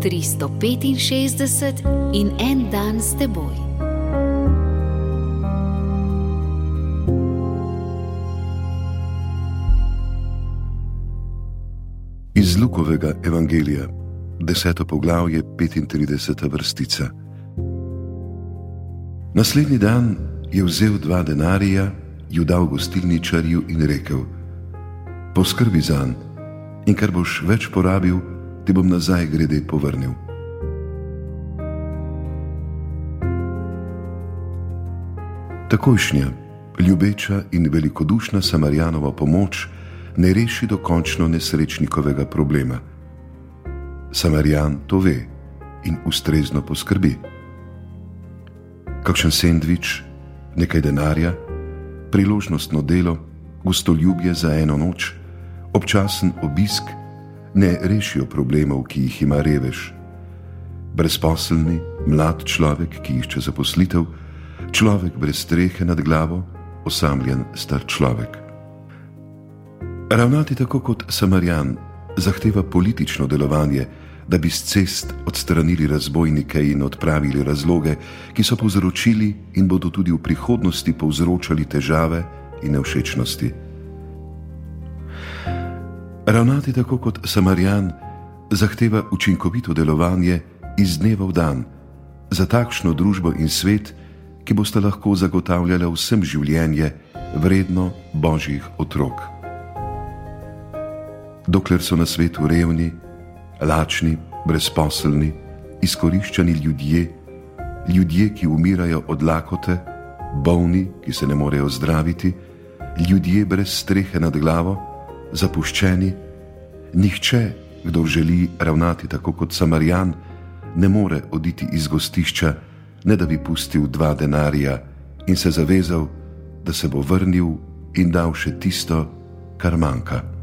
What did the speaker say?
365 in en dan s teboj. Iz Lukovega evangelija, deseto poglavje, 35. vrstica. Naslednji dan je vzel dva denarija, ju dal gostilničarju in rekel: Poskrbi za njim, in kar boš več porabil, ti bom nazaj grede povrnil. Takojšnja, ljubeča in velikodušna Samarjanova pomoč ne reši dokončno nesrečnikovega problema. Samarjan to ve in ustrezno poskrbi. Kakšen sendvič, nekaj denarja, priložnostno delo, gostoljubje za eno noč, občasen obisk ne rešijo problemov, ki jih ima revež. Brezposelni, mlad človek, ki išče zaposlitev, človek brez strehe nad glavo, osamljen star človek. Ravnati tako kot Samarjan zahteva politično delovanje, da bi z cest odstranili razbojnike in odpravili razloge, ki so povzročili in bodo tudi v prihodnosti povzročali težave in nevšečnosti. Ravnati tako kot Samarjan zahteva učinkovito delovanje iz dneva v dan za takšno družbo in svet, ki boste lahko zagotavljali vsem življenje vredno božjih otrok. Dokler so na svetu revni, lačni, brezposelni, izkoriščani ljudje, ljudje, ki umirajo od lakote, bolni, ki se ne morejo zdraviti, ljudje brez strehe nad glavo, zapuščeni, nihče, kdo želi ravnati tako kot Samarjan, ne more oditi iz gostišča, ne da bi pustil dva denarja in se zavezal, da se bo vrnil in dal še tisto, kar manjka.